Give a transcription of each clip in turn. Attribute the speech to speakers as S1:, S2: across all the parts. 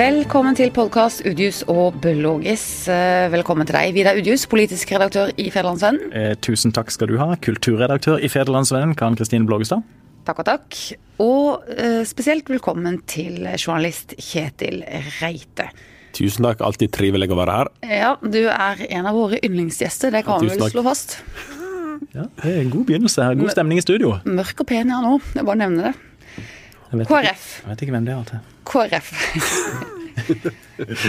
S1: Velkommen til podkast Udius og Blågis. Eh, velkommen til deg, Vidar Udius, politisk redaktør i Federlandsvennen.
S2: Eh, tusen takk skal du ha, kulturredaktør i Federlandsvennen, Karen Kristine Blågestad.
S1: Takk og takk. Og eh, spesielt velkommen til journalist Kjetil Reite.
S3: Tusen takk, alltid trivelig å være her.
S1: Ja, du er en av våre yndlingsgjester, det kan vi vel slå fast.
S2: Ja, det er en god begynnelse her. God stemning i studio.
S1: Mørk og pen her nå, jeg bare nevner det.
S2: Jeg
S1: KrF.
S2: Ikke, jeg vet ikke hvem det er til.
S1: KrF.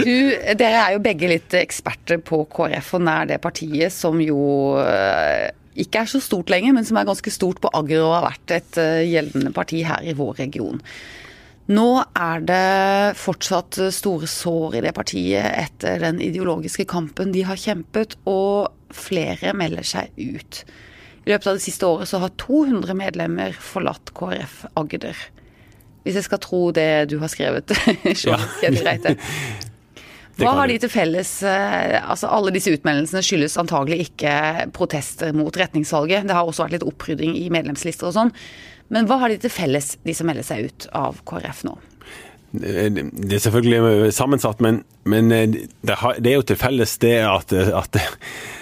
S1: Du, dere er jo begge litt eksperter på KrF, og nær det partiet som jo eh, ikke er så stort lenger, men som er ganske stort på Agder og har vært et eh, gjeldende parti her i vår region. Nå er det fortsatt store sår i det partiet etter den ideologiske kampen de har kjempet, og flere melder seg ut. I løpet av det siste året så har 200 medlemmer forlatt KrF Agder. Hvis jeg skal tro det du har skrevet, Reite. Hva har de til felles? Eh, altså Alle disse utmeldelsene skyldes antagelig ikke protester mot retningsvalget. Det har også vært litt opprydding i medlemslister og sånn. Men hva har de til felles, de som melder seg ut av KrF nå?
S3: Det er selvfølgelig sammensatt, men, men det, er jo til felles det at, at Eh,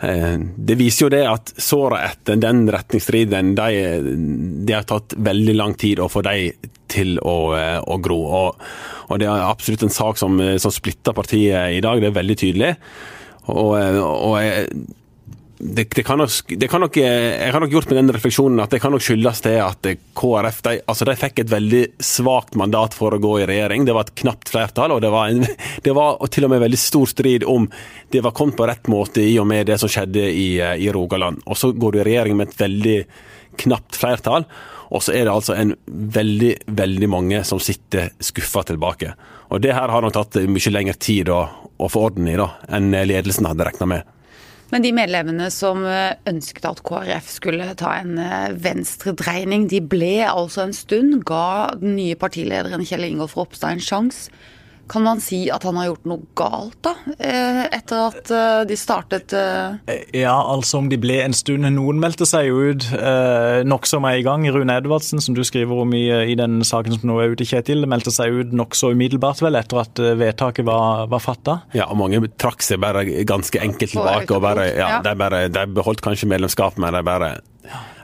S3: det viser jo det at såra etter den retningsstriden, de, de, har tatt veldig lang tid å få de til å, eh, å gro. Og, og, det er absolutt en sak som, som splitter partiet i dag, det er veldig tydelig. Og, og jeg, det, det, kan nok, det, kan nok, Jeg har nok gjort med den refleksjonen at det kan nok skyldes det at KrF de, altså de fikk et veldig svakt mandat for å gå i regjering. Det var et knapt flertall, og det var, en, det var til og med veldig stor strid om det var kommet på rett måte i og med det som skjedde i, i Rogaland. Og så går du i regjering med et veldig knapt flertall, og så er det altså en veldig, veldig mange som sitter skuffa tilbake. Og det her har nok tatt mye lengre tid å, å få orden i da, enn ledelsen hadde regna med.
S1: Men de medlemmene som eh, ønsket at KrF skulle ta en eh, venstredreining, de ble altså en stund, ga den nye partilederen Kjell Ingolf Ropstad en sjanse. Kan man si at han har gjort noe galt, da? Eh, etter at eh, de startet
S2: eh? Ja, altså om de ble en stund. Noen meldte seg jo ut nokså med i gang. Rune Edvardsen, som du skriver om i, i den saken som nå er ute, Kjetil, meldte seg ut nokså umiddelbart vel etter at vedtaket var, var fatta.
S3: Ja, og mange trakk seg bare ganske enkelt tilbake. og bare, ja, ja. De, bare, de beholdt kanskje medlemskap, men de bare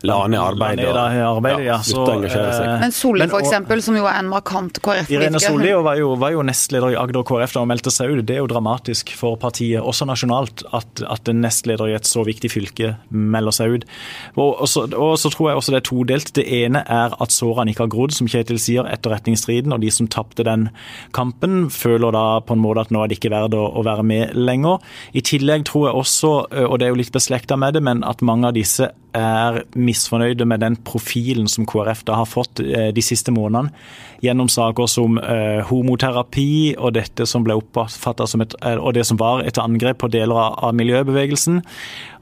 S3: la ned arbeidet.
S2: Arbeid, arbeidet, ja. Så,
S1: eh, men Solli f.eks., som jo er en markant KrF-politiker
S2: Irene Solli var var jo nestleder i Agder KrF da hun meldte seg ut. Det er jo dramatisk for partiet, også nasjonalt, at, at en nestleder i et så viktig fylke melder seg ut. Og, og, så, og, så, tror jeg også det er todelt. Det ene er at sårene ikke har grodd, som Kjetil sier, etterretningsstriden. Og de som tapte den kampen, føler da på en måte at nå er det ikke verdt å, å være med lenger. I tillegg tror jeg også, og det er jo litt beslekta med det, men at mange av disse er misfornøyde med den profilen som KrF da har fått eh, de siste månedene. Gjennom saker som eh, homoterapi og dette som ble oppfatta som et eh, og det som var et angrep på deler av, av miljøbevegelsen.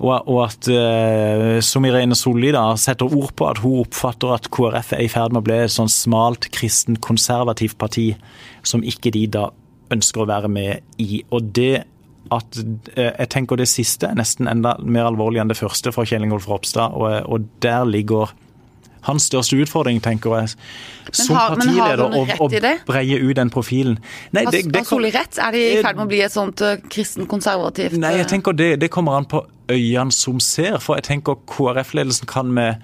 S2: Og, og at, eh, som Irene Solli da setter ord på, at hun oppfatter at KrF er i ferd med å bli et sånn smalt kristen konservativt parti som ikke de da ønsker å være med i. Og det at eh, jeg tenker det siste er nesten enda mer alvorlig enn det første fra Kjell Ingolf Ropstad. Og, og, der ligger hans største utfordring, tenker jeg, som har, partileder, å, breie ut den profilen.
S1: Nei, det, det, har Solli rett? Er de i ferd med å bli et sånt uh, kristen konservativt
S2: Nei, jeg tenker det, det kommer an på øynene som ser. For jeg tenker KrF-ledelsen kan med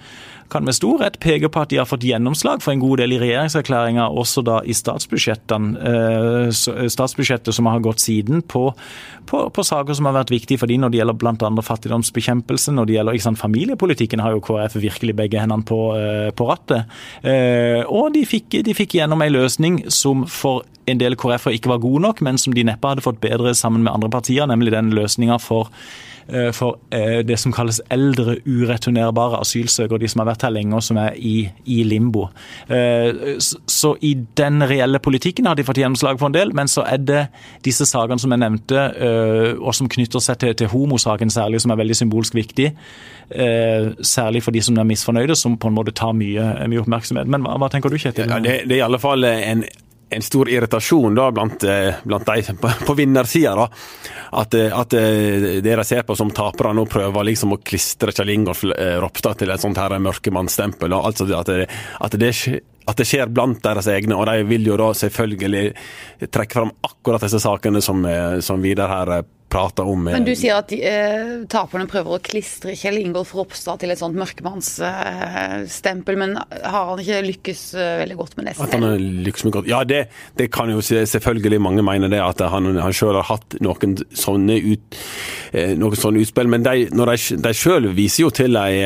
S2: kan med stor rett peke på at de har fått gjennomslag for en god del i regjeringserklæringa, også da i eh, eh, statsbudsjettet som har gått siden, på, på, på, saker som har vært viktige for de når det gjelder bl.a. fattigdomsbekjempelse. Når det gjelder sant, familiepolitikken, har jo KrF virkelig begge hendene på, eh, på rattet. Og de fikk, de fikk gjennom ei løsning som for en del KrF-er ikke var god nok, men som de neppe hadde fått bedre sammen med andre partier, nemlig den løsninga for Eh, for eh, det som kalles eldre ureturnerbare asylsøkere, de som har vært her lenge og som er i, i limbo. Eh, så i den reelle politikken har de fått gjennomslag for en del, men så er det disse sakene som jeg nevnte, og som knytter seg til, til homosaken særlig, som er veldig symbolsk viktig. Særlig for de som er misfornøyde, som på en måte tar mye, mye oppmerksomhet. Men hva, hva tenker du, Kjetil?
S3: Ja, det, det, er i alle fall en en stor irritasjon da blant, eh, blant de på, på vinnersida. At, eh, at det de ser på som tapere nå prøver liksom å klistre Kjell Ingolf Ropstad til et sånt her mørkemannsstempel. Altså at, det, at, det, at det skjer blant deres egne, og de vil jo da selvfølgelig trekke fram akkurat disse sakene som, som Vidar her prater om.
S1: Men du sier at eh, taperne prøver å klistre Kjell Ingolf Ropstad til et sånt mørkemannsstempel, eh, men har han ikke lykkes eh, veldig godt med det
S3: selv? At han har lykkes med godt. Ja, det, det, kan jo selvfølgelig mange mene det, at han, han selv har hatt noen sånne, ut, eh, noen sånne utspill. Men de, når de, de selv viser jo til ei,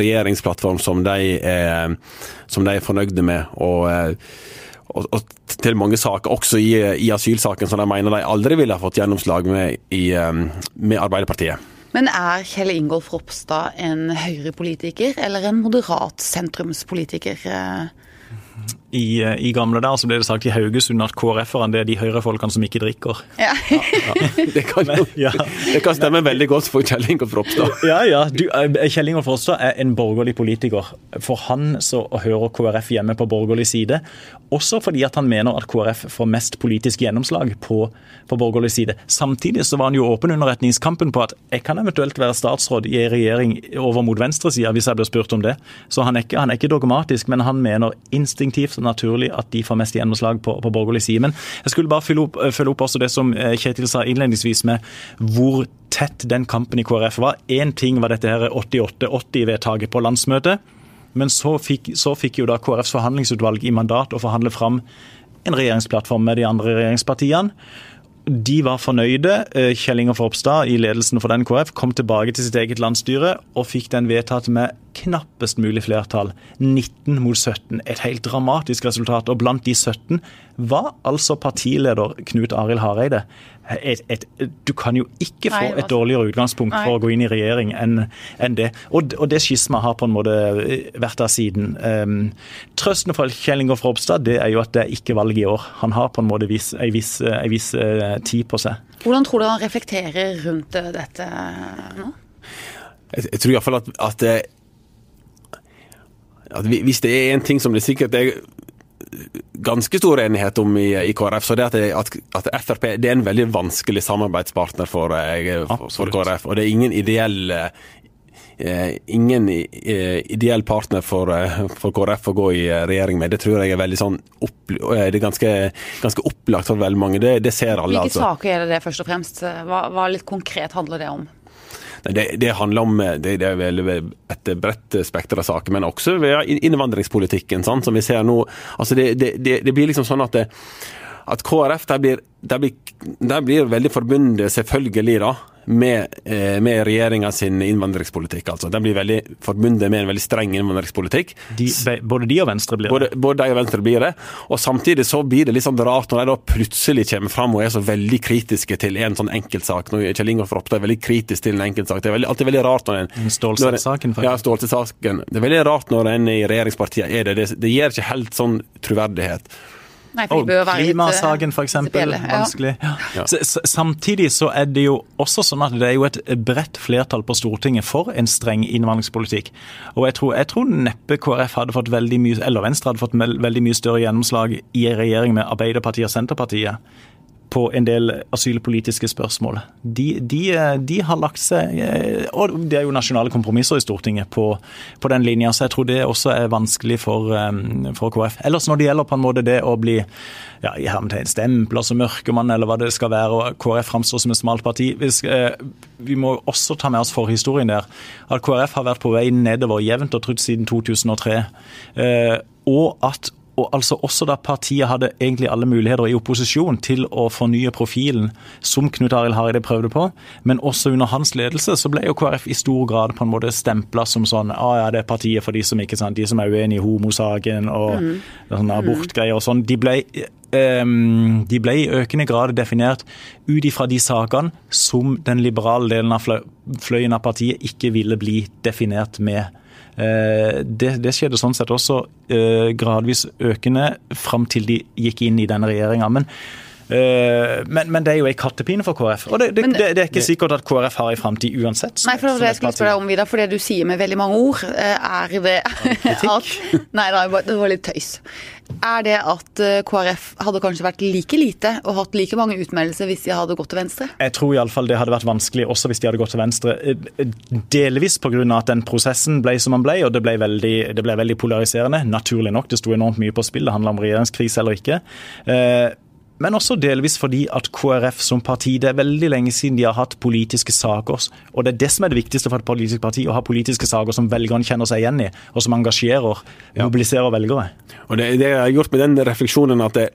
S3: regjeringsplattform som de, eh, som de er fornøyde med. og eh, og, og, til mange saker, også i, i asylsaken, som de mener de aldri ville ha fått gjennomslag med, i, um, med Arbeiderpartiet.
S1: Men er Kjell Ingolf Ropstad en høyrepolitiker eller en moderat sentrumspolitiker?
S2: I, eh, i, gamle der så ble det sagt i Haugesund at KrF-erne det er de høyrefolkene som ikke drikker. Ja.
S3: ja, Det, kan jo, det kan stemme veldig godt for Kjell Ingolf Ropstad.
S2: Ja, ja. Du, eh, Kjell Ingolf Ropstad er en borgerlig politiker. For han så hører KrF hjemme på borgerlig side. Også fordi at han mener at KrF får mest politisk gjennomslag på, på borgerlig side. Samtidig så var han jo åpen under retningskampen på at jeg kan eventuelt være statsråd i en regjering over mot venstresida hvis jeg blir spurt om det. Så han er, ikke, han er ikke dogmatisk, men han mener instinktivt naturlig at de får mest gjennomslag på, på borgerlig side. Men jeg skulle bare følge opp, eh, følge opp også det som eh, Kjetil sa innledningsvis, med hvor tett den kampen i KrF var. Én ting var dette 88-80-vedtaket på landsmøtet. Men så fikk, så fikk, jo da KrFs forhandlingsutvalg i mandat å forhandle fram en regjeringsplattform med de andre regjeringspartiene. De var fornøyde. Eh, Kjell Inger Forpstad i ledelsen for den KrF kom tilbake til sitt eget landsstyre og fikk den vedtatt med knappest mulig flertall. 19 mot 17. Et helt dramatisk resultat. Og blant de 17 var altså partileder Knut Arild Hareide. Et, et, du kan jo ikke få et dårligere utgangspunkt for å gå inn i regjering enn en det. Og, og det skismaet har på en måte eh, vært der siden. Um, trøsten for Kjell Ingolf Ropstad det er jo at det er ikke valg i år. Han har på en måte vis, en viss, en viss uh, tid på seg.
S1: Hvordan tror du han reflekterer rundt dette nå?
S3: Jeg, jeg tror iallfall at, at, at hvis det er en ting som det sikkert er ganske stor enighet om i, i KrF, så det at, at, at, Frp det er en veldig vanskelig samarbeidspartner for, eh, for, for KrF. Og det er ingen ideell eh, ingen eh, ideell partner for, for, KrF å gå i regjering med. Det tror jeg er veldig sånn opp, det er ganske, ganske opplagt for veldig mange. Det, det ser alle.
S1: Hvilke altså. saker er det det først og fremst? Hva, hva litt konkret handler det om?
S3: Det, det, handler om det, det er vel et bredt spekter av saker, men også ved innvandringspolitikken, sant, som vi ser nå. Altså det, det, blir liksom sånn at, at KrF der blir, der blir, der blir veldig forbundet, selvfølgelig, da, med, eh, med regjeringa sin innvandringspolitikk. altså. Den blir veldig forbundet med en veldig streng innvandringspolitikk.
S2: De, både de og Venstre blir det?
S3: Både, både, de og Venstre blir det. Og Samtidig så blir det litt sånn rart når de da plutselig kommer fram og er så veldig kritiske til en sånn enkeltsak. Kjell Ingolf Ropstad er veldig kritisk til en enkeltsak. Det er veldig, alltid veldig rart når en
S2: Stålsett-saken,
S3: faktisk. Ja, Stålsett-saken. Det er veldig rart når en i regjeringspartiene er det. Det, det gir ikke helt sånn troverdighet.
S1: Nei, for de
S2: Klimasaken, f.eks. Vanskelig. Ja. Ja. Samtidig så er det jo også sånn at det er jo et bredt flertall på Stortinget for en streng innvandringspolitikk. Og jeg tror, jeg tror neppe KrF hadde fått veldig mye, eller Venstre hadde fått veldig mye større gjennomslag i en regjering med Arbeiderpartiet og Senterpartiet på en del asylpolitiske spørsmål. De, de, de, har lagt seg eh, Og det er jo nasjonale kompromisser i Stortinget på, på den linja, så jeg tror det også er vanskelig for, eh, for, KrF. Ellers når det gjelder på en måte det å bli ja, i hermetegn stempla som mørkemann, eller hva det skal være, og KrF framstår som et smalt parti vi, skal, eh, vi må også ta med oss forhistorien der. At KrF har vært på vei nedover jevnt og trutt siden 2003. Og at og altså også da partiet hadde egentlig alle muligheter i opposisjon til å fornye profilen, som Knut Arild Hareide prøvde på. Men også under hans ledelse så ble jo KrF i stor grad på en måte stempla som sånn ah, ja, det er partiet for de som ikke sant, de som er uenig i homosaken og mm. sånne abortgreier og sånn. De ble um, de ble i økende grad definert ut ifra de sakene som den liberale delen av fløyen av partiet ikke ville bli definert med. Eh, det, det, skjedde sånn sett også eh, gradvis økende fram til de gikk inn i denne regjeringa. Men men, men, det er jo ei kattepine for KrF. Og det, det, det, det er ikke sikkert at KrF har i framtid uansett.
S1: Nei, for det jeg skulle spørre deg om, Vidar, for det du sier med veldig mange ord, er det at Nei, det var litt tøys. Er det at eh, KrF hadde kanskje vært like lite og hatt like mange utmeldelser hvis de hadde gått til venstre?
S2: Jeg tror iallfall det hadde vært vanskelig også hvis de hadde gått til venstre. Eh, delvis pga. at den prosessen ble som den ble, og det ble, veldig, det ble veldig polariserende. Naturlig nok, det sto enormt mye på spill. Det handla om regjeringskrise eller ikke. Men også delvis fordi at KrF som parti Det er veldig lenge siden de har hatt politiske saker. Og det er det som er det viktigste for et politisk parti, å ha politiske saker som velgerne kjenner seg igjen i, og som engasjerer, mobiliserer velgere.
S3: Og det, det jeg har gjort med den refleksjonen at det,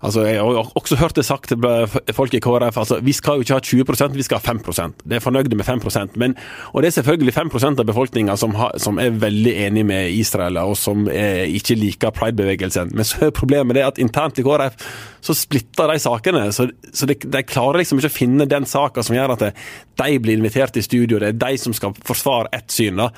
S3: Altså, jeg har også hørt det sagt til folk i KrF altså, vi skal jo ikke ha 20 vi skal ha 5% Det er fornøyde med 5% men, Og det er selvfølgelig 5% av befolkninga som, som, er veldig enig med Israel, og som er, ikke liker pride-bevegelsen. Men så er problemet det at internt i KrF så splitter de sakene. Så, så de, de, klarer liksom ikke å finne den saka som gjør at det, de blir invitert i studio. Det er de som skal forsvare ett syn. da.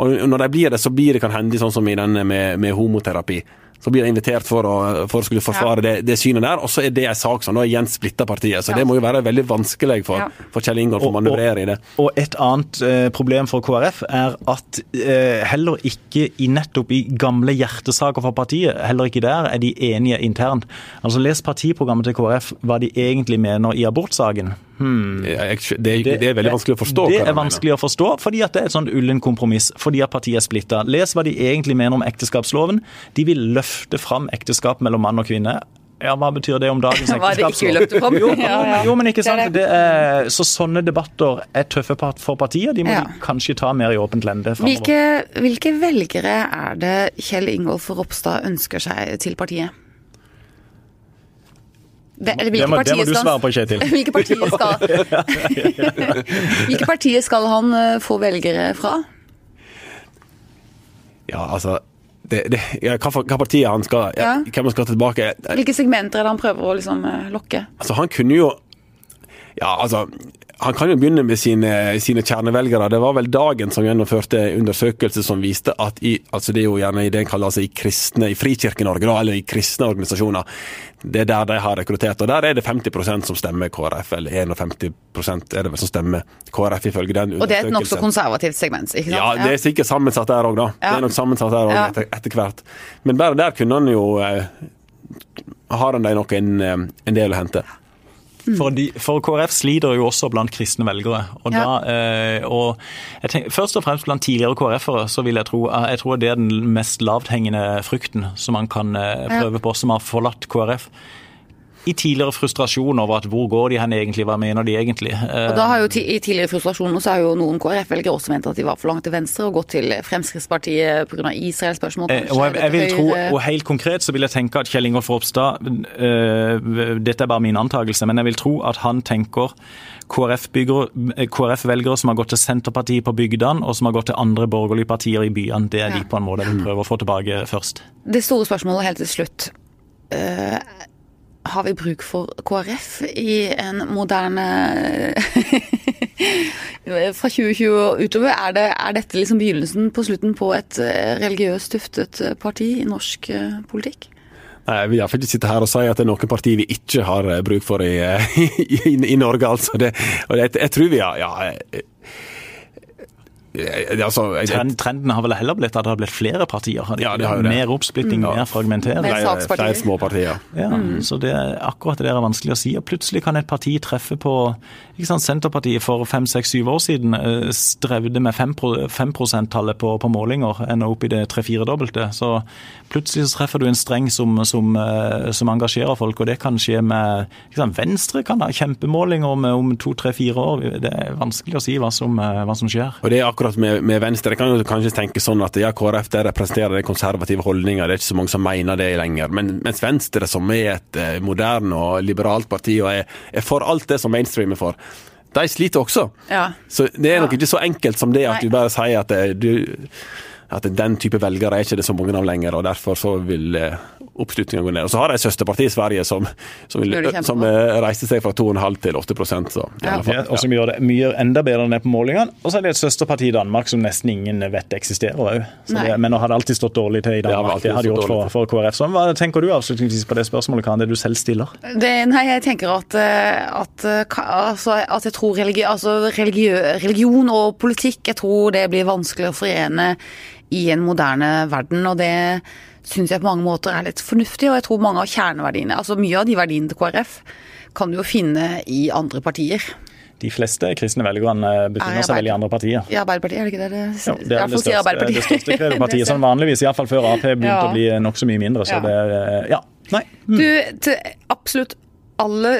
S3: Og når de blir det, så blir det kan hende sånn som i denne med, med homoterapi så blir jeg invitert for å, for å skulle forsvare ja. det, det, synet der. Og så er det en sak som da igjen splitter partiet. Så ja. det må jo være veldig vanskelig for, ja. for Kjell Ingolf å manøvrere i det.
S2: Og et annet eh, problem for KrF er at eh, heller ikke i nettopp i gamle hjertesaker for partiet, heller ikke der er de enige internt. Altså Les partiprogrammet til KrF hva de egentlig mener i abortsaken.
S3: Hmm. Det, det, det, er veldig vanskelig å forstå.
S2: Det er vanskelig å forstå, fordi at det er et sånt ullen kompromiss. Fordi at partiet er splitta. Les hva de egentlig mener om ekteskapsloven. De vil løfte fram ekteskap mellom mann og kvinne. Ja, Hva betyr det om dagens ekteskapslov?
S1: jo,
S2: jo, men ikke sant. Er, så sånne debatter er tøffe for partiet. De må ja. kanskje ta mer i åpent lende
S1: Hvilke, hvilke velgere er det Kjell Ingolf Ropstad ønsker seg til partiet?
S2: Det, det, må, det, må, du svare på, Kjetil.
S1: Hvilke partier skal, hvilke partier skal han eh, få velgere fra?
S3: Ja, altså det, det, ja, hva, hva partiet han skal ja, Hvem han skal tilbake
S1: Hvilke segmenter er det han prøver å liksom, eh, lokke?
S3: Altså, Han kunne jo Ja, altså han kan jo begynne med sine, sine, kjernevelgere. Det var vel Dagen som gjennomførte undersøkelse som viste at i, altså det er jo gjerne i det en kaller altså i kristne, i Frikirke-Norge, eller i kristne organisasjoner, det er der de har rekruttert. Og der er det 50% som stemmer KrF, eller 51 er det vel som stemmer KrF, ifølge den undersøkelsen.
S1: Og det er et nokså konservativt segment, ikke sant?
S3: Ja, det er sikkert sammensatt der òg, da. Ja. Det er nok sammensatt der òg, ja. etter, etter, hvert. Men bare der kunne han jo eh, Har han de nok en, eh, en del å hente.
S2: Mm. For, de, for, KrF sliter jo også blant kristne velgere. Og, ja. da, eh, og tenker, Først og fremst blant tidligere KrF-ere så vil jeg tro eh, jeg tror det er den mest lavthengende frukten som man kan eh, prøve på, som har forlatt KrF i tidligere frustrasjon over at hvor går de hen egentlig, hva mener de egentlig?
S1: Og da har jo I tidligere frustrasjoner så har jo noen KrF-velgere også ment at de var for langt til venstre og gått til Fremskrittspartiet pga. Israel-spørsmål.
S2: Eh, og jeg, jeg vil tro, og helt konkret så vil jeg tenke at Kjell Ingolf Ropstad øh, Dette er bare min antakelse, men jeg vil tro at han tenker KrF-velgere KrF som har gått til Senterpartiet på bygdene, og som har gått til andre borgerlige partier i byene. Det er ja. de på en måte vi vil prøve å få tilbake først.
S1: Det store spørsmålet helt til slutt. Har vi bruk for KrF i en moderne Fra 2020 og utover, er, det, er, dette liksom begynnelsen på slutten på et eh, religiøst tuftet eh, parti i norsk eh, politikk?
S3: Nei, Jeg vil iallfall ikke sitte her og si at det er noen parti vi ikke har bruk for i, i, i Norge, altså. Det, og det, jeg tror vi har ja,
S2: Altså, jeg, Trenden har vel heller blitt at det har blitt flere partier?
S3: Ja, det har jo det.
S2: Mer oppsplitting, mm. mer fragmentering.
S3: Flere, flere små partier.
S2: Ja, mm. så det er akkurat det er vanskelig å si. Og plutselig kan et parti treffe på ikke sant, Senterpartiet for fem, seks, syv år siden eh, strevde med 5 tallet på, på, målinger, ender opp i det tre-firedobbelte. Så plutselig så treffer du en streng som, som, eh, som, engasjerer folk, og det kan skje med ikke sant, Venstre kan ha kjempemålinger om, om to, tre, fire år. Det er vanskelig å si hva som, eh, hva som skjer.
S3: Og det er akkurat akkurat med, med, Venstre. Jeg kan jo kanskje tenke sånn at ja, KrF det representerer de konservative holdninger, det er ikke så mange som mener det lenger. Men, mens Venstre, som er et eh, moderne og liberalt parti og er, er, for alt det som mainstream er for, de sliter også. Ja. Så det er nok ja. ikke så enkelt som det at Nei. du bare sier at, eh, du, at den type velgere er ikke det så mange av lenger, og derfor så vil eh, oppslutninga går ned. Og så har de søsterparti i Sverige som, som, vil, som eh, reiste seg fra 2,5 til 8% så,
S2: ja. Og som gjør det mye enda bedre enn det på målingene. Og så er det et søsterparti i Danmark som nesten ingen vet eksisterer òg. Men nå har det alltid stått dårlig til i Danmark. Det har de gjort for, for, KrF. Så hva tenker du avslutningsvis på det spørsmålet, Karen, det du selv stiller?
S1: Det, nei, jeg tenker at, eh, at, altså, at jeg tror religi altså, religion og politikk jeg tror det blir vanskelig å forene i en moderne verden. og det syns jeg på mange måter er litt fornuftig, og jeg tror mange av kjerneverdiene, altså mye av de verdiene til KrF, kan du jo finne i andre partier.
S2: De fleste kristne velgerne befinner seg vel i andre partier.
S1: Ja, Arbeiderpartiet, er det ikke det? det,
S2: jo, det er det største, det største kredopartiet, sånn vanligvis, iallfall før Ap begynte ja. å bli nokså mye mindre. Så ja. det Ja, nei.
S1: Mm. Du, til absolutt alle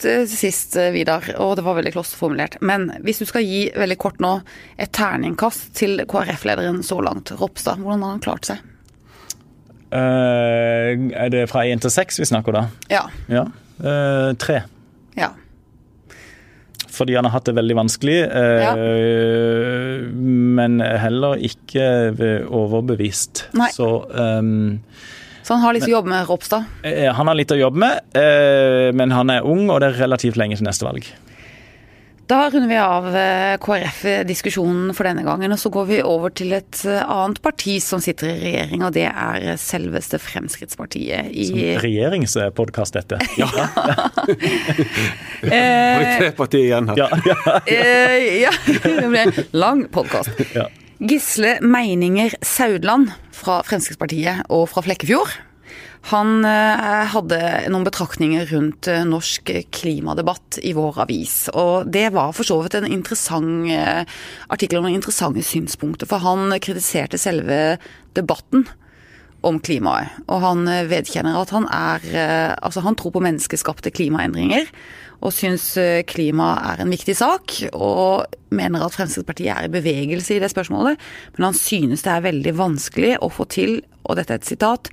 S1: til sist, eh, Vidar, og det var veldig klosterformulert, men hvis du skal gi veldig kort nå et terningkast til KrF-lederen så langt, Ropstad, hvordan har han klart seg?
S2: Uh, er det fra én til seks vi snakker da?
S1: Ja.
S2: ja. Uh, tre.
S1: Ja.
S2: Fordi han har hatt det veldig vanskelig, uh, ja. men heller ikke overbevist.
S1: Nei.
S2: Så um,
S1: så han har litt å jobbe med, Ropstad?
S2: Han har litt å jobbe med, men han er ung, og det er relativt lenge til neste valg.
S1: Da runder vi av eh, KrF-diskusjonen for denne gangen, og så går vi over til et eh, annet parti som sitter i regjering, og det er selveste Fremskrittspartiet.
S2: I som regjeringspodkast, dette.
S3: Ja. Var det tre partier igjen her?
S2: Ja, ja.
S1: Eh, ja. det ble lang podkast. Ja. Gisle Meininger Saudland fra Fremskrittspartiet og fra Flekkefjord han eh, hadde noen betraktninger rundt eh, norsk klimadebatt i vår avis. Og det var for så vidt en interessant eh, artikkel om interessante synspunkter. For han kritiserte selve debatten om klimaet. Og han vedkjenner at han er Altså, han tror på menneskeskapte klimaendringer. Og syns klima er en viktig sak, og mener at Fremskrittspartiet er i bevegelse i det spørsmålet. Men han synes det er veldig vanskelig å få til, og dette er et sitat,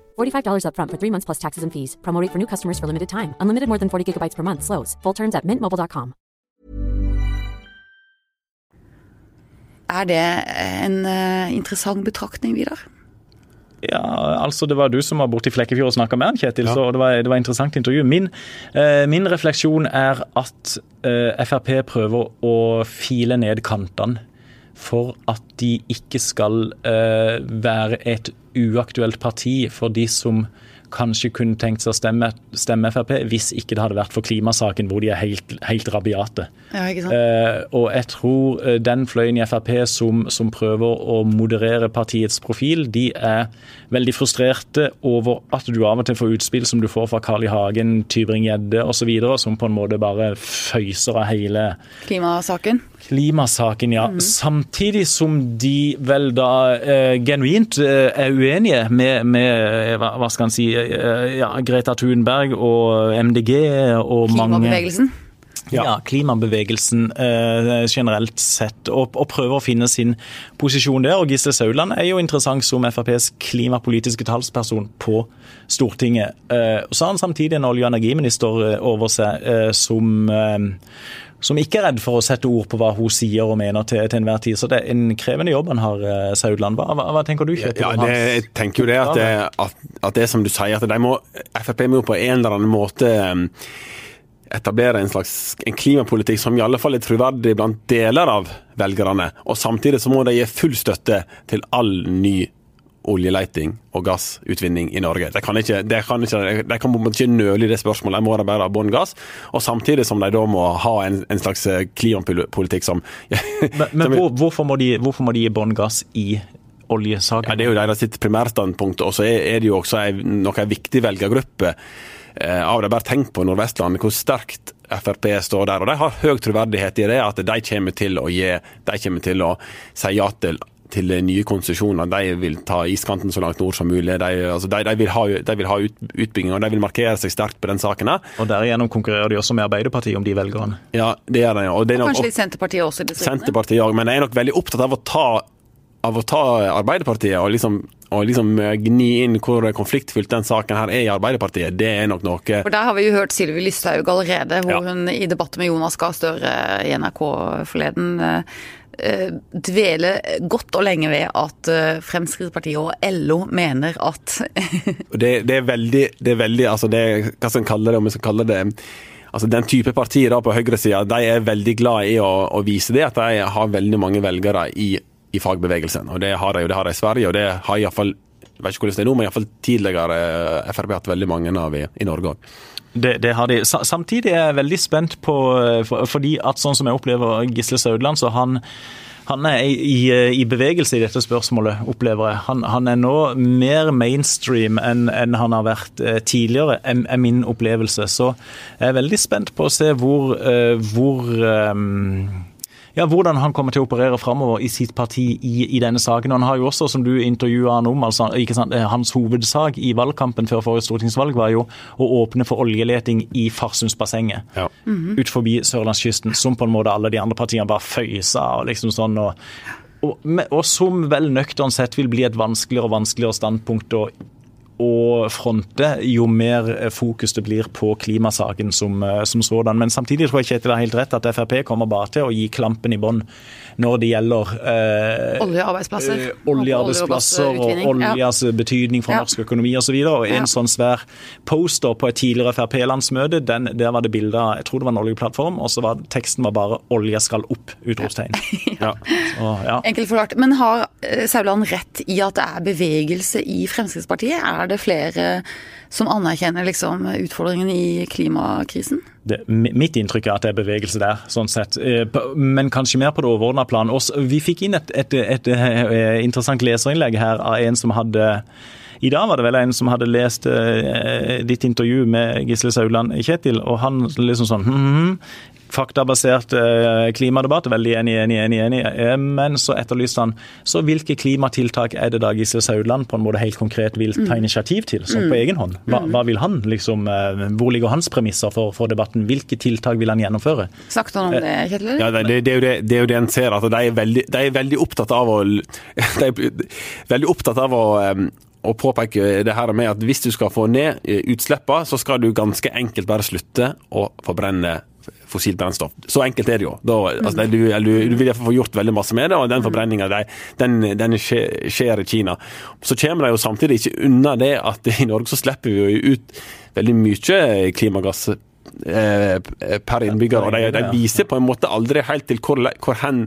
S4: $45 upfront for three months plus taxes and fees. Promo for new customers for limited time. Unlimited more than 40 gigabytes per month. Slows. Full terms at mintmobile.com.
S1: Er det en uh, interessant betraktning, Vidar?
S2: Ja, altså Det var du som var borte i Flekkefjord og snakka med han, Kjetil. Ja. så det var, det var interessant intervju. Min, uh, min refleksjon er at uh, eh, Frp prøver å file ned kantene for at de ikke skal være et uaktuelt parti for de som kanskje kunne tenkt seg å stemme, stemme, Frp, hvis ikke det hadde vært for klimasaken, hvor de er helt, helt rabiate.
S1: Ja, eh,
S2: og jeg tror eh, den fløyen i Frp som, som, prøver å moderere partiets profil, de er veldig frustrerte over at du av og til får utspill som du får fra Carl I. Hagen, Tybring-Gjedde osv., som på en måte bare føyser av hele
S1: Klimasaken?
S2: Klimasaken, ja. Mm. Samtidig som de vel da eh, genuint eh, er uenige med, med eh, hva, skal en si, eh, ja, Greta Thunberg og MDG og mange
S1: Klimabevegelsen?
S2: Ja, ja klimabevegelsen eh, generelt sett, og, og, prøver å finne sin posisjon der. Og Gisle Sauland er jo interessant som FrPs klimapolitiske talsperson på Stortinget. Eh, så har han samtidig en olje- og energiminister over seg som som ikke er redd for å sette ord på hva hun sier og mener til, til enhver tid. Så det er en krevende jobb han har, eh, Saudland. Hva, hva, hva tenker du, Kjetil?
S3: Ja, det, jeg tenker jo det at, det at, at, det som du sier, at de må, Frp må på en eller annen måte um, etablere en slags en klimapolitikk som i alle fall er troverdig blant deler av velgerne. Og samtidig så må de gi full støtte til all ny oljeleiting og gassutvinning i Norge. De kan ikke, de kan ikke, de kan ikke nøle i det spørsmålet, de må da bare ha bånn gass. Og samtidig som de da må ha en, en slags eh, klimapolitikk som
S2: Men, men hvor, hvorfor, må de, hvorfor må de gi bånn gass i oljesaken?
S3: Ja, det er jo deres primærstandpunkt, og så er, er, det jo også en, noe viktig velgergruppe eh, av det. Bare tenk på Nordvestlandet, hvor sterkt Frp står der. og De har høy troverdighet i det, at de kommer til å gi, de kommer til å si ja til til nye konsesjoner. De vil ta iskanten så langt nord som mulig. De, altså, de, de vil ha, de vil ha ut, utbygging, og de vil markere seg sterkt på den saken. her.
S2: Og Derigjennom konkurrerer de også med Arbeiderpartiet om de velgerne.
S3: Ja, det gjør de. Og, det er
S1: Og kanskje litt Senterpartiet også distriktene?
S3: Senterpartiet òg, men de er nok veldig opptatt av å ta, av å ta Arbeiderpartiet og liksom, og liksom gni inn hvor konfliktfylt den saken her er i Arbeiderpartiet. Det er nok noe
S1: For Der har vi jo hørt Sylvi Listhaug allerede, hvor
S3: Ja.
S1: hun i debatt med Jonas Gahr Støre i NRK forleden eh, eh, godt og lenge ved at eh, Fremskrittspartiet og LO mener at
S3: Det, det er veldig, det er veldig altså det, Hva skal en kalle det? Om vi skal kalle det altså Den type partier da på høyresida er veldig glad i å, å vise det, at de har veldig mange velgere i, i fagbevegelsen. Og Det har de jo, det har de i Sverige, og det har iallfall jeg vet ikke hvordan det nå, men iallfall tidligere Frp Frp hatt veldig mange av i, i Norge òg.
S2: Det, det har de. Samtidig er jeg veldig spent på eh, Fordi at sånn som jeg opplever Gisle Saudland, så han han er i, i, i bevegelse i dette spørsmålet, opplever jeg. Han, han er nå mer mainstream enn enn han har vært eh, tidligere, er, er min opplevelse. Så jeg er veldig spent på å se hvor, eh, hvor eh, ja, hvordan han kommer til å operere framover i sitt parti i, i denne saken. Og han har jo også, som du intervjua han om, altså, ikke sant, eh, hans hovedsak i valgkampen før forrige stortingsvalg var jo å åpne for oljeleting i Farsundsbassenget
S3: Ja.
S2: ut forbi sørlandskysten, som på en måte alle de andre partiene bare føysa og liksom sånn. og og, og som vel nøkternt sett vil bli et vanskeligere og vanskeligere standpunkt å, å fronte, jo mer eh, fokus det blir på klimasaken som, eh, som sådan. Men samtidig tror jeg Kjetil har helt rett at Frp kommer bare til å gi klampen i bånn når det gjelder eh,
S1: oljearbeidsplasser.
S2: eh, oljearbeidsplasser og
S1: Oljeutvinning, ja.
S2: betydning for
S1: Ja.
S2: norsk økonomi osv. Og en
S1: Ja.
S2: sånn svær poster på et tidligere Frp-landsmøte, der var det bilde av jeg tror det var en oljeplattform, og så var teksten var bare 'olje skal opp'! utropstegn.
S3: Ja.
S2: Ja.
S1: Enkelt forklart. Men har eh, Sauland rett i at det er bevegelse i Fremskrittspartiet? Er det flere som anerkjenner liksom utfordringen i klimakrisen?
S2: Det, mitt inntrykk er at det er bevegelse der, sånn sett. Eh, Men kanskje mer på det overordna plan. Vi fikk inn et, et, et, et interessant leserinnlegg her av en som hadde i dag var det vel en som hadde lest eh, ditt intervju med Gisle Sauland, Kjetil, og han liksom sånn hm, hm, hm, Faktabasert eh, klimadebatt, veldig enig, enig, enig. enig. Eh, men så etterlyste han så hvilke klimatiltak er det da Gisle Saudland på en måte helt konkret vil ta initiativ til, sånn på egen hånd? Hva, hva vil han liksom, eh, Hvor ligger hans premisser for, for debatten? Hvilke tiltak vil han gjennomføre?
S1: Sagt han om det, Kjetil?
S3: Ja, det, det, det, er det, det er jo det en ser, at de er veldig, de er veldig opptatt av å De er veldig opptatt av å, å påpeke det her med at hvis du skal få ned utslippene, så skal du ganske enkelt bare slutte å forbrenne fossilt brennstoff. Så enkelt er det jo. Da, altså, du, du, du vil iallfall få gjort veldig masse med det, og den forbrenninga den, den skjer, skjer i Kina. Så kommer de jo samtidig ikke unna det at i Norge så slipper vi jo ut veldig mye klimagass eh, per innbygger. og de, de viser på en måte aldri helt til hvor, hvor hen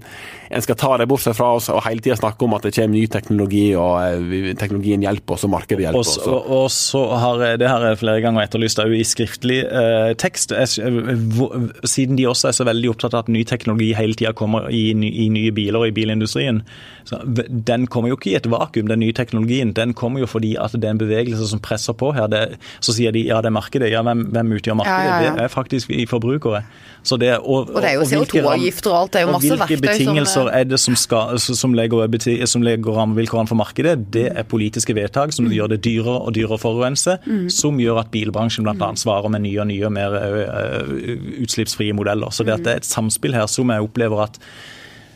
S3: en skal ta det bort fra oss, og hele tida snakke om at det kommer ny teknologi, og eh, teknologien hjelper oss, og markedet hjelper oss.
S2: så, og, og så har det her flere ganger etterlyst òg i skriftlig eh, tekst. Siden de også er så veldig opptatt av at ny teknologi hele tida kommer i, i nye biler og i bilindustrien. Så, den kommer jo ikke i et vakuum, den nye teknologien. Den kommer jo fordi at det er en bevegelse som presser på her. Det, så sier de ja, det er markedet. Ja, hvem, hvem utgjør markedet?
S1: Ja, ja, ja.
S2: Det er faktisk vi forbrukere. Så det, og,
S1: Og det er jo
S2: hvilke ram-
S1: CO2-avgifter og alt, det er jo masse
S2: hvilke
S1: verktøy som, eh,
S2: er det som, skal, som legger, legger rammevilkårene for markedet? Det er politiske vedtak
S1: Mm.
S2: som gjør det dyrere og dyrere å forurense, som gjør at bilbransjen bl.a.
S1: Mm.
S2: svarer med nye og nye mer ø, ø, utslippsfrie modeller. Så det, det er et samspill her som jeg opplever at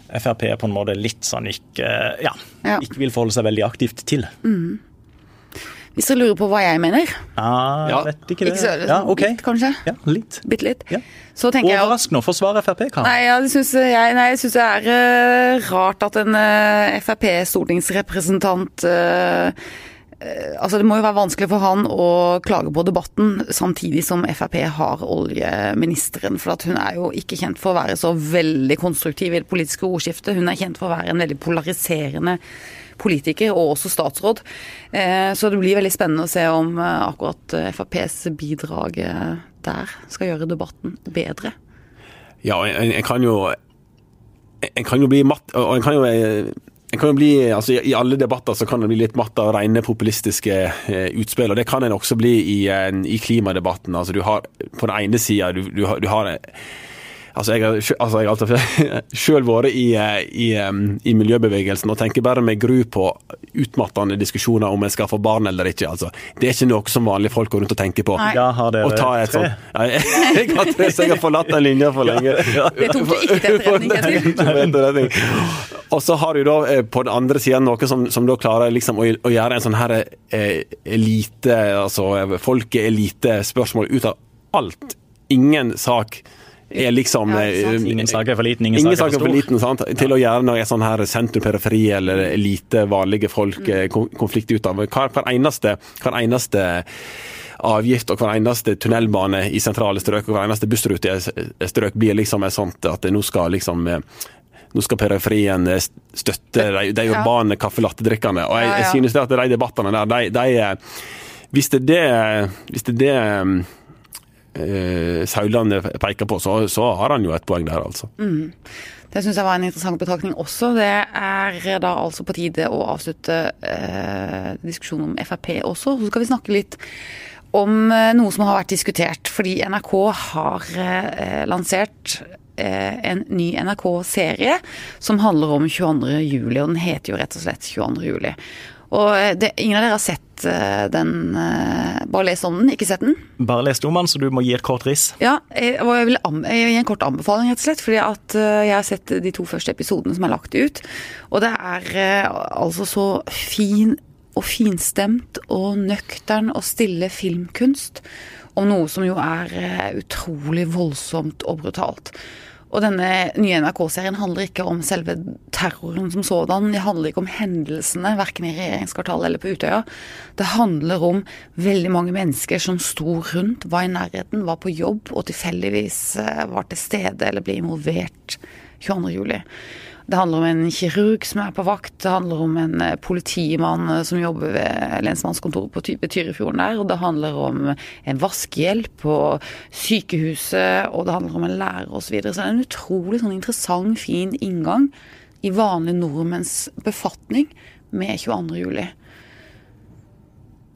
S2: Frp på en måte litt sånn ikke, ja, ikke vil forholde seg veldig aktivt til.
S1: Hvis dere lurer på hva jeg mener,
S2: Ah,
S3: Ja.
S2: vet ikke det.
S1: ikke så
S2: ja, ok.
S1: litt kanskje,
S2: Ja, litt.
S1: bitte litt,
S2: Ja.
S1: så tenker jeg jo
S2: Overraskende å forsvare Frp, Karen.
S1: Nei, ja, det synes jeg, nei, jeg syns det er uh, rart at en uh, Frp-stortingsrepresentant eh, eh, Altså, det må jo være vanskelig for han å klage på debatten, samtidig som Frp har oljeministeren. For at hun er jo ikke kjent for å være så veldig konstruktiv i det politiske ordskiftet. Hun er kjent for å være en veldig polariserende politiker, og også statsråd. Eh, Så det blir veldig spennende å se om eh, akkurat eh, FrPs bidrag der skal gjøre debatten bedre.
S3: Ja, en, en kan jo En kan jo bli matt og en kan jo en bli, altså I alle debatter så kan det bli litt matt av rene populistiske utspill. og Det kan en også bli i, i klimadebatten. altså du har På den ene sida du, du, har- du har Altså, jeg har, altså, jeg har alltid selv vært i, eh, i, i miljøbevegelsen og tenker bare med gru på utmattende diskusjoner om jeg skal få barn eller ikke. Altså, det er ikke noe som vanlige folk går rundt og tenker på.
S1: Nei.
S2: Ja, har dere
S3: et
S2: tre?
S3: sånt ja, jeg, jeg har tre, så jeg har forlatt den linja for lenge.
S1: Det tok du ikke til etterretning.
S3: Og så har du da eh, på den andre siden noe som, som da klarer liksom å, å gjøre en sånn her eh, elite, altså folkeelite-spørsmål ut av alt. Ingen sak er liksom
S1: Ja,
S3: eh,
S2: Ingen sak er for liten, ingen,
S3: Ingen
S2: sak er
S3: saker
S2: for
S3: for liten sant? til å gjøre noe sånn her sentrum-periferi eller elite, vanlige folk mm. konflikt ut av. Hver, hver, eneste, hver eneste avgift og hver eneste tunnelbane i sentrale strøk og hver eneste bussrute i strøk blir liksom et sånt at nå skal liksom eh, nå skal periferien eh, støtte de, de
S1: Ja.
S3: urbane kaffelattedrikkerne. Og jeg,
S1: Ja,
S3: jeg
S1: ja.
S3: synes det at de debattene der, de, de eh, Hvis det er det, hvis det, er det eh, Sauland peker på, så, så har han jo et poeng der, altså.
S1: Det syns jeg var en interessant betraktning også. Det er da altså på tide å avslutte eh, diskusjonen om Frp også. Så skal vi snakke litt om eh, noe som har vært diskutert. Fordi NRK har eh, lansert eh, en ny NRK-serie som handler om 22. juli, og den heter jo rett og slett 22. juli. Og eh, det, ingen av dere har sett eh, den eh, Bare lest om den, ikke sett den?
S2: Bare lest om den, så du må gi et kort riss.
S1: Ja, og jeg vil gi en kort anbefaling, rett og slett. Fordi at jeg har sett de to første episodene som er lagt ut. Og det er altså så fin og finstemt og nøktern og stille filmkunst om noe som jo er utrolig voldsomt og brutalt. Og denne nye NRK-serien handler ikke om selve terroren som sådan. Det handler ikke om hendelsene, verken i regjeringskvartalet eller på Utøya. Det handler om veldig mange mennesker som sto rundt, var i nærheten, var på jobb og tilfeldigvis eh, var til stede eller ble involvert 22. Det handler om en kirurg som er på vakt, det handler om en eh, politimann eh, som jobber ved lensmannskontoret på Ty- Tyrifjorden der, og det handler om en vaskehjelp på sykehuset, og det handler om en lærer osv. Så, videre. så det er en utrolig sånn interessant, fin inngang i vanlige nordmenns befatning med 22. juli.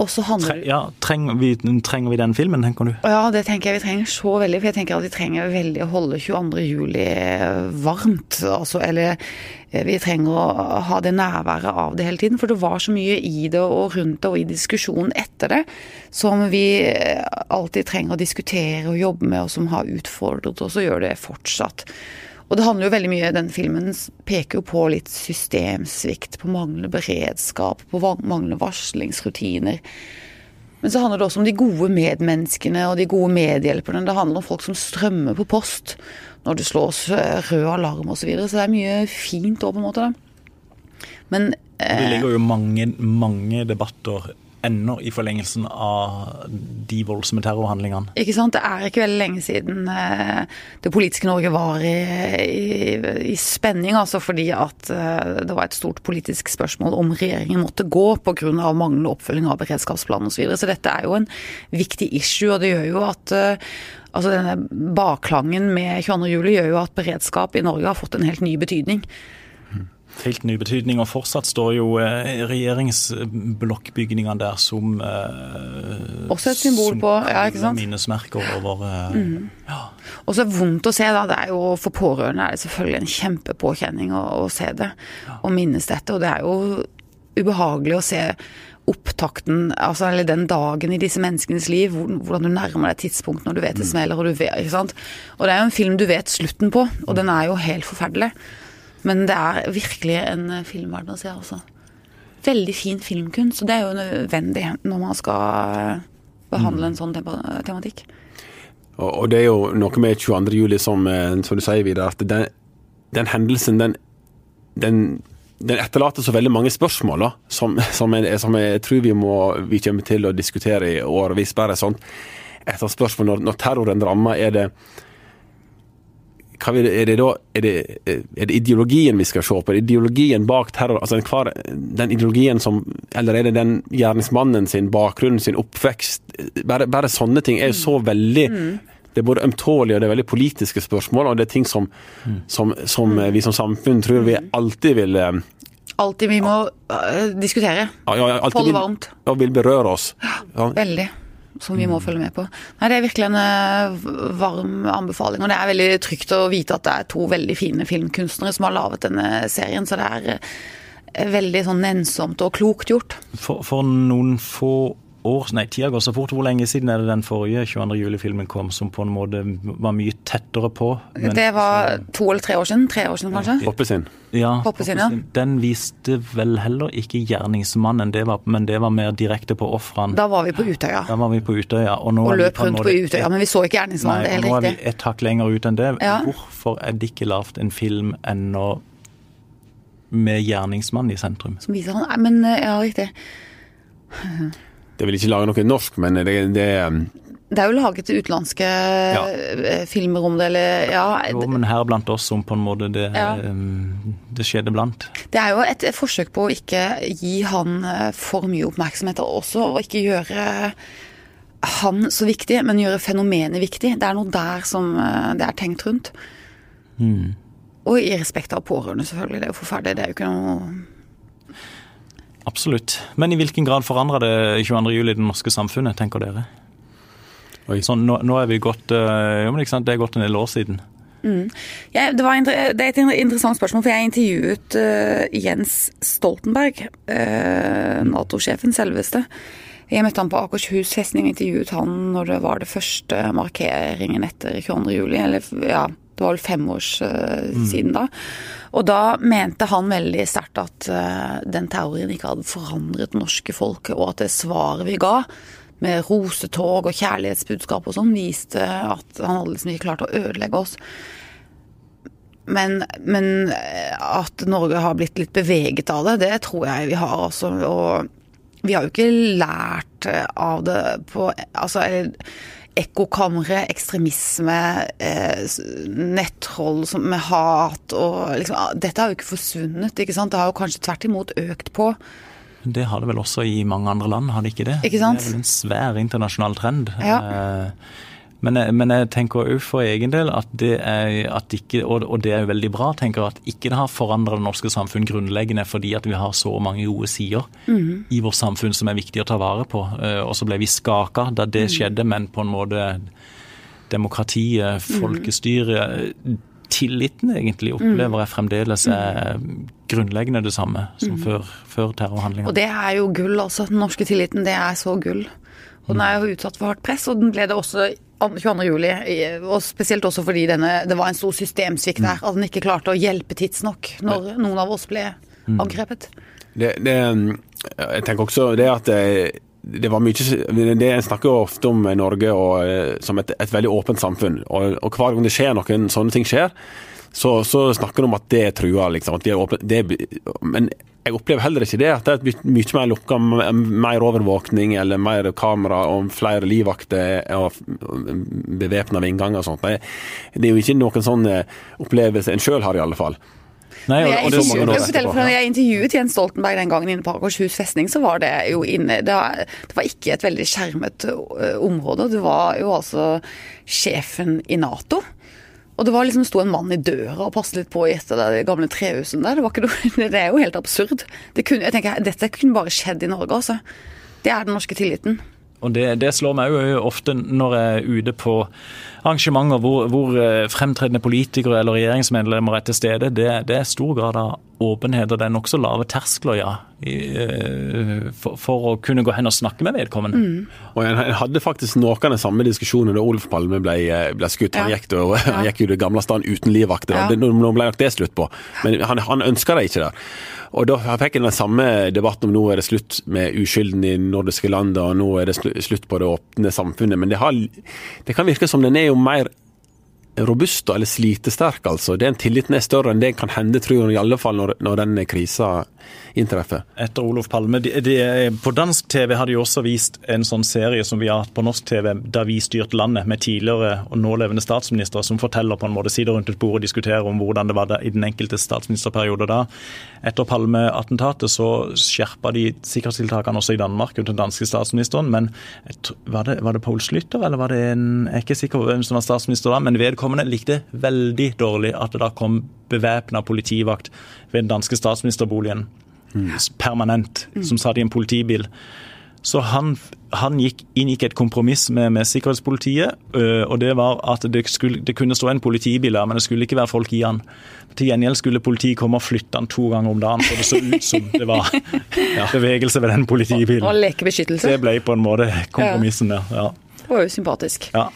S1: Og så handler
S2: Tre, ja, trenger vi, trenger vi den filmen, tenker du?
S1: ja, det tenker jeg vi trenger så veldig, for jeg tenker at vi trenger veldig å holde 22. juli varmt. Altså, eller eh, vi trenger å ha det nærværet av det hele tiden, for det var så mye i det og rundt det og i diskusjonen etter det som vi eh, alltid trenger å diskutere og jobbe med, og som har utfordret oss og gjør det fortsatt. Og det handler jo veldig mye, den filmen peker jo på litt systemsvikt, på manglende beredskap, på manglende varslingsrutiner. Men så handler det også om de gode medmenneskene og de gode medhjelperne. Det handler om folk som strømmer på post når det slås eh, rød alarm osv. Så, videre. så det er mye fint òg, på en måte. Men
S2: Det
S1: eh,
S2: ligger jo mange, mange debatter ennå i forlengelsen av de voldsomme terrorhandlingene.
S1: ikke sant? det er ikke veldig lenge siden eh, det politiske Norge var i, i, i spenning, altså fordi at eh, det var et stort politisk spørsmål om regjeringen måtte gå pga. manglende oppfølging av beredskapsplanen osv. Så, videre. så dette er jo en viktig issue, og det gjør jo at eh, Altså denne Bakklangen med 22. juli gjør jo at beredskap i Norge har fått en helt ny betydning.
S2: Helt ny betydning, og fortsatt står jo eh, regjeringsblokkbygningene der som eh,
S1: Også et symbol på- ja, ikke sant?
S2: minnesmerker over eh, ja.
S1: Og så vondt å se, da. Det er jo, for pårørende er det selvfølgelig en kjempepåkjenning å, å se det og minnes dette. Og det er jo ubehagelig å se opptakten, altså, eller den dagen i disse menneskenes liv, hvordan du nærmer deg tidspunkt når du vet det smeller, og du vet, ikke sant. Og det er jo en film du vet slutten på, og den er jo helt forferdelig. Men det er virkelig en filmverden å se, altså. Veldig fin filmkunst, og det er jo nødvendig når man skal eh, behandle en sånn tematikk.
S3: Og, og det er jo noe med 22. juli som, eh, som du sier, Vidar, at den, den hendelsen, den, den, den etterlater så veldig mange spørsmål, da, som, som, jeg, som jeg tror vi, må, vi kommer til å diskutere i årevis. Bare sånn et av spørsmålene når, når terroren rammer, er det hva vil, er, det da, er, det, er det ideologien vi skal se på? Er det ideologien bak terror? Altså hver, den ideologien som Eller er det den gjerningsmannen sin bakgrunn, sin oppvekst? Bare, bare sånne ting er jo så veldig Det er både ømtålige og det er veldig politiske spørsmål, og det er ting som, som, som vi som samfunn tror vi alltid vil eh,
S1: Alltid vi må øh, diskutere.
S3: ja, ja, alltid
S1: Holde varmt.
S3: og vil berøre oss. Ja,
S1: Veldig. Som vi må følge med på. Nei, Det er virkelig en eh, varm anbefaling, og det er veldig trygt å vite at det er to veldig fine filmkunstnere som har laget denne serien, så det er eh, veldig sånn nennsomt og klokt gjort.
S2: For, for noen få år, nei, tida går så fort. Hvor lenge siden er det den forrige 22. juli-filmen kom, som på en måte var mye tettere på?
S1: Men, det var to eller tre år siden? Tre år siden, kanskje?
S3: Poppesinn.
S2: Ja,
S1: Poppesinn, ja.
S2: Den viste vel heller ikke gjerningsmannen, det var, men det var mer direkte på ofrene.
S1: Da var vi på Utøya.
S2: Da var vi på Utøya. Og, nå
S1: og løp rundt på
S2: måte
S1: Utøya, men vi så ikke gjerningsmannen. Det er
S2: Nei, nå er
S1: riktig.
S2: vi et hakk lenger ut enn det.
S1: Ja.
S2: Hvorfor er det ikke lagd en film ennå med gjerningsmannen i sentrum?
S1: Som viser han Nei, men eh, ja, riktig.
S3: Det vil ikke lage noe norsk, men det, det um,
S1: Det er jo laget utenlandske ja. filmer om det, eller ja.
S2: Jo, men her blant oss som på en måte det,
S1: Ja.
S2: um, det skjedde blant.
S1: Det er jo et forsøk på å ikke gi han eh, for mye oppmerksomhet, og også og ikke gjøre han så viktig, men gjøre fenomenet viktig. Det er noe der som eh, det er tenkt rundt. Og i respekt av pårørende, selvfølgelig. Det er jo forferdelig. Det er jo ikke noe
S2: Absolutt. Men i hvilken grad forandra det 22. juli det norske samfunnet, tenker dere?
S3: Oi.
S2: Sånn, nå, nå er vi gått eh, jo, men ikke sant, Det er gått en del år siden.
S1: Ja, det, var, det er et interessant spørsmål, for jeg intervjuet eh, Jens Stoltenberg, uh, Nato-sjefen selveste. Jeg møtte han på Akershus festning og intervjuet han når det var det første markeringen etter 22. juli. Eller ja, det var vel fem år eh, siden da. Og da mente han veldig sterkt at eh, den terroren ikke hadde forandret det norske folk, og at det svaret vi ga, med rosetog og kjærlighetsbudskap og sånn, viste at han hadde liksom ikke klart å ødelegge oss. Men, men eh, at Norge har blitt litt beveget av det, det tror jeg vi har. Altså, og vi har jo ikke lært av det på Altså, eller ekkokamre, ekstremisme, eh, nettroll med hat og liksom ah, Dette har jo ikke forsvunnet, ikke sant. Det har jo kanskje tvert imot økt på.
S2: Det har det vel også i mange andre land, har det ikke det?
S1: Ikke sant?
S2: Det er vel en svær internasjonal trend.
S1: Ja.
S2: Eh, Men men jeg tenker òg for egen del at det er at ikke, og og det er veldig bra, tenker at ikke det har forandra det norske samfunn grunnleggende fordi at vi har så mange gode sider i vårt samfunn som er viktig å ta vare på. Eh, Og så ble vi skaka da det skjedde, men på en måte demokratiet, folkestyret, tilliten egentlig opplever jeg fremdeles er grunnleggende det samme som før, før terrorhandlinga.
S1: Og det er jo gull, altså. Den norske tilliten, det er så gull. Og den er jo utsatt for hardt press, og den ble det også 22. juli. Og spesielt også fordi denne, det var en stor systemsvikt der. At den ikke klarte å hjelpe tidsnok når noen av oss ble angrepet.
S3: Det, det, jeg tenker også det at det, det var mye det En snakker jo ofte om Norge og, eh, som et, et veldig åpent samfunn. Og, og hver gang det skjer noen sånne ting skjer, så, så snakker de om at det er trua. Liksom, at de er åpne. Det, men jeg opplever heller ikke det. At det er mye, mer lukka, mer overvåkning eller mer kamera og flere livvakter og bevæpna ved innganger og sånt. Det, det er jo ikke noen sånn eh, opplevelse en sjøl har, i alle fall.
S2: Nei, og, og det er så mange
S1: jeg, forteller, når jeg intervjuet Jens Stoltenberg den gangen inne på Akershus festning, så var det jo inne Det var, det var ikke et veldig skjermet ø, område. Det var jo altså sjefen i Nato. Og det var liksom sto en mann i døra og passet litt på i et av de gamle trehusene der. Det, var ikke noe, det er jo helt absurd. Det kunne, jeg tenker, Dette kunne bare skjedd i Norge, altså. Det er den norske tilliten.
S2: Og det, det slår meg jo ofte når jeg er ute på arrangementer hvor, hvor eh, fremtredende politikere eller regjeringsmedlemmer er til stede. Det, det er stor grad av åpenhet, og det er nokså lave terskler, ja, i, eh, for, for å kunne gå hen og snakke med vedkommende.
S3: Og en hadde faktisk noen av de samme diskusjonene da Olf Palme ble, ble skutt. Han,
S1: Ja.
S3: gikk, da, han gikk jo i det gamle stand uten livvakter.
S1: Ja.
S3: Nå nå ble nok det slutt på, men han, han ønska det ikke der. Og da fikk en den samme debatten om nå er det slutt med uskylden i nordiske land, og nå er det slutt på det åpne samfunnet. Men det, har, det kan virke som den er jo mer robust eller slitesterk, altså. Den tilliten er større enn det kan hende, tror jeg, i alle fall når, når den krisa inntreffer.
S2: Etter Olof Palme. De, de, på dansk TV har de også vist en sånn serie som vi har hatt på norsk TV, da vi styrte landet, med tidligere og nålevende statsministre som forteller på en måte, sider rundt et bord og diskuterer om hvordan det var da, i den enkelte statsministerperiode da. Etter Palme-attentatet så skjerpa de sikkerhetstiltakene også i Danmark under den danske statsministeren, men var det, var det Poul Slytter, eller var det en Jeg er ikke sikker på hvem som var statsminister da, men vedkommende likte veldig dårlig at det da kom bevæpna politivakt ved den danske statsministerboligen permanent, som satt i en politibil. Så han, han gikk, inngikk et kompromiss med, med sikkerhetspolitiet, øh, og det var at det, skulle, det kunne stå en politibil der, men det skulle ikke være folk i han. Til gjengjeld skulle politiet komme og flytte han to ganger om dagen, så det så ut som det var ja, bevegelse ved den politibilen.
S1: Og lekebeskyttelse.
S2: Det ble på en måte kompromissen der. ja.
S1: Det var jo sympatisk.
S2: ja.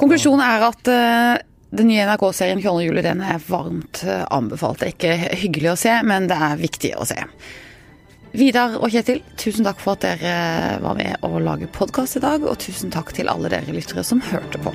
S1: Konklusjonen er at uh, den nye NRK-serien 22. juli den er varmt eh, anbefalt. Det er ikke hyggelig å se, men det er viktig å se. Vidar og Kjetil, tusen takk for at dere var med å lage podkast i dag, og tusen takk til alle dere lyttere som hørte på.